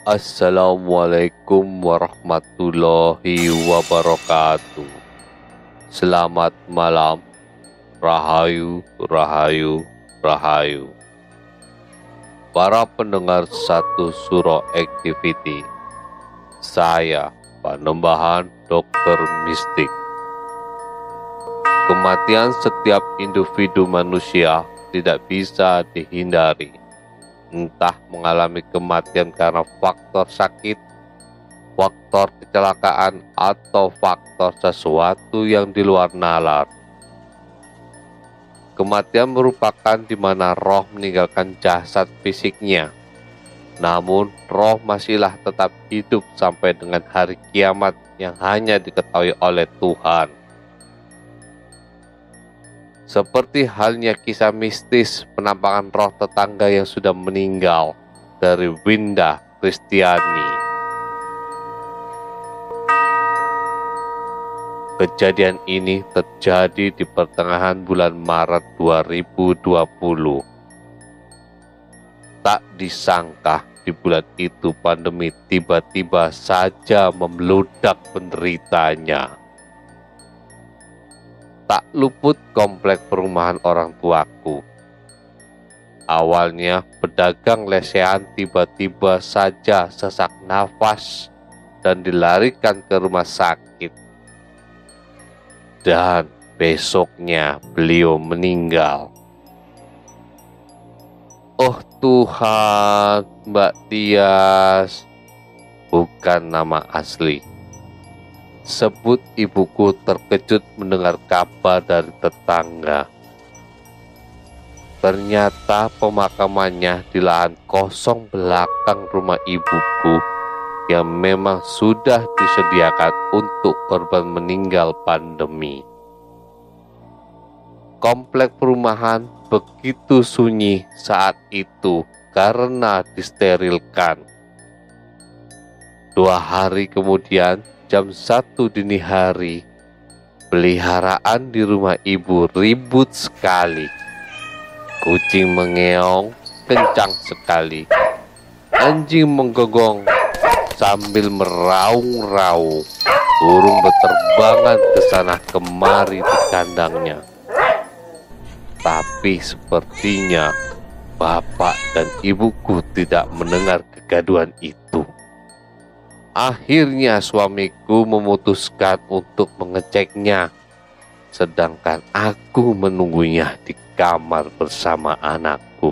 Assalamualaikum warahmatullahi wabarakatuh. Selamat malam. Rahayu, rahayu, rahayu. Para pendengar satu suro activity. Saya Panembahan Dokter Mistik. Kematian setiap individu manusia tidak bisa dihindari entah mengalami kematian karena faktor sakit, faktor kecelakaan, atau faktor sesuatu yang di luar nalar. Kematian merupakan di mana roh meninggalkan jasad fisiknya, namun roh masihlah tetap hidup sampai dengan hari kiamat yang hanya diketahui oleh Tuhan. Seperti halnya kisah mistis penampakan roh tetangga yang sudah meninggal dari Winda Kristiani. Kejadian ini terjadi di pertengahan bulan Maret 2020. Tak disangka di bulan itu pandemi tiba-tiba saja memeludak penderitanya tak luput komplek perumahan orang tuaku. Awalnya pedagang lesehan tiba-tiba saja sesak nafas dan dilarikan ke rumah sakit. Dan besoknya beliau meninggal. Oh Tuhan, Mbak Tias, bukan nama asli sebut ibuku terkejut mendengar kabar dari tetangga. Ternyata pemakamannya di lahan kosong belakang rumah ibuku yang memang sudah disediakan untuk korban meninggal pandemi. Komplek perumahan begitu sunyi saat itu karena disterilkan. Dua hari kemudian, jam satu dini hari, peliharaan di rumah ibu ribut sekali. Kucing mengeong kencang sekali. Anjing menggonggong sambil meraung-raung. Burung berterbangan ke sana kemari di kandangnya. Tapi sepertinya bapak dan ibuku tidak mendengar kegaduhan itu. Akhirnya suamiku memutuskan untuk mengeceknya, sedangkan aku menunggunya di kamar bersama anakku.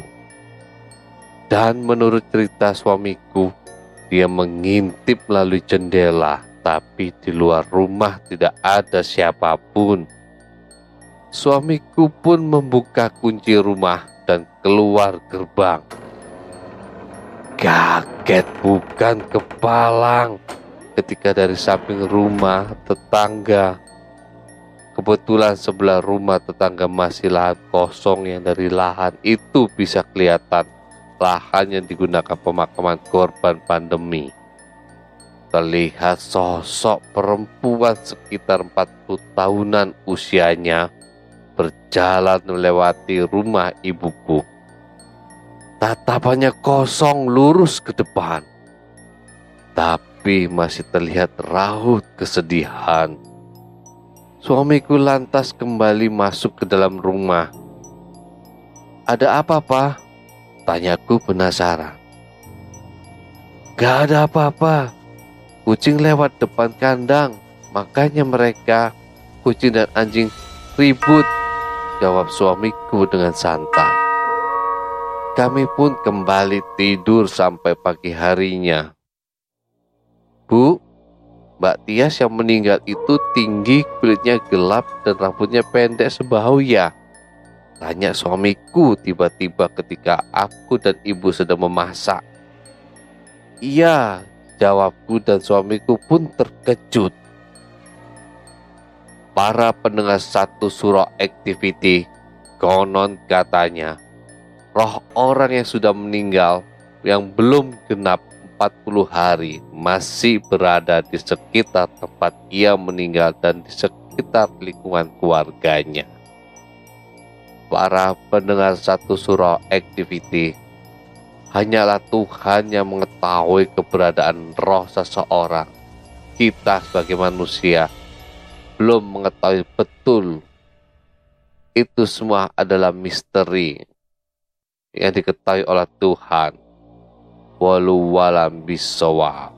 Dan menurut cerita suamiku, dia mengintip melalui jendela, tapi di luar rumah tidak ada siapa pun. Suamiku pun membuka kunci rumah dan keluar gerbang. Kaget bukan kepalang ketika dari samping rumah tetangga Kebetulan sebelah rumah tetangga masih lahan kosong yang dari lahan itu bisa kelihatan lahan yang digunakan pemakaman korban pandemi. terlihat sosok perempuan sekitar 40 tahunan usianya berjalan melewati rumah ibuku. Tatapannya kosong lurus ke depan, tapi masih terlihat raut kesedihan. Suamiku lantas kembali masuk ke dalam rumah. Ada apa, Pak? Tanyaku penasaran. Gak ada apa-apa. Kucing lewat depan kandang, makanya mereka, kucing dan anjing, ribut. Jawab suamiku dengan santai. Kami pun kembali tidur sampai pagi harinya. Bu, Mbak Tias yang meninggal itu tinggi, kulitnya gelap, dan rambutnya pendek sebahu ya. Tanya suamiku tiba-tiba ketika aku dan ibu sedang memasak. Iya, jawabku dan suamiku pun terkejut. Para pendengar satu surah activity konon katanya roh orang yang sudah meninggal yang belum genap 40 hari masih berada di sekitar tempat ia meninggal dan di sekitar lingkungan keluarganya. Para pendengar satu surah activity Hanyalah Tuhan yang mengetahui keberadaan roh seseorang. Kita sebagai manusia belum mengetahui betul. Itu semua adalah misteri yang diketahui oleh Tuhan. Walu walam bisawab.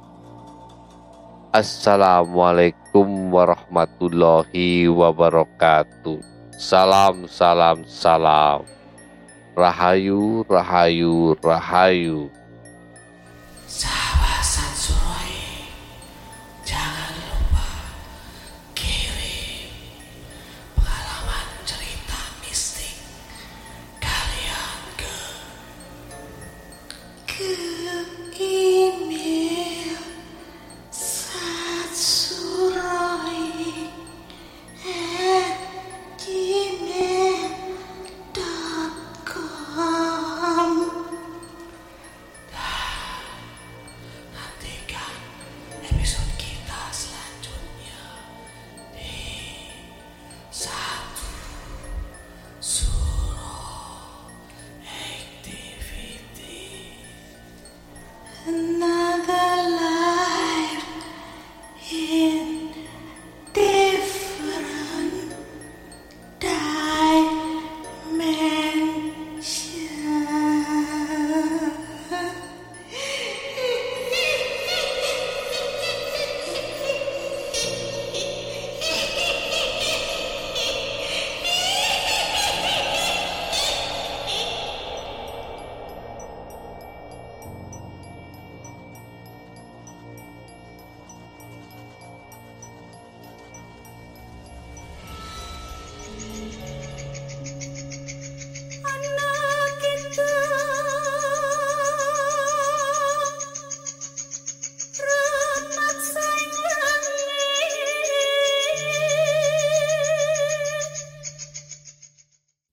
Assalamualaikum warahmatullahi wabarakatuh. Salam, salam, salam. Rahayu, Rahayu, Rahayu.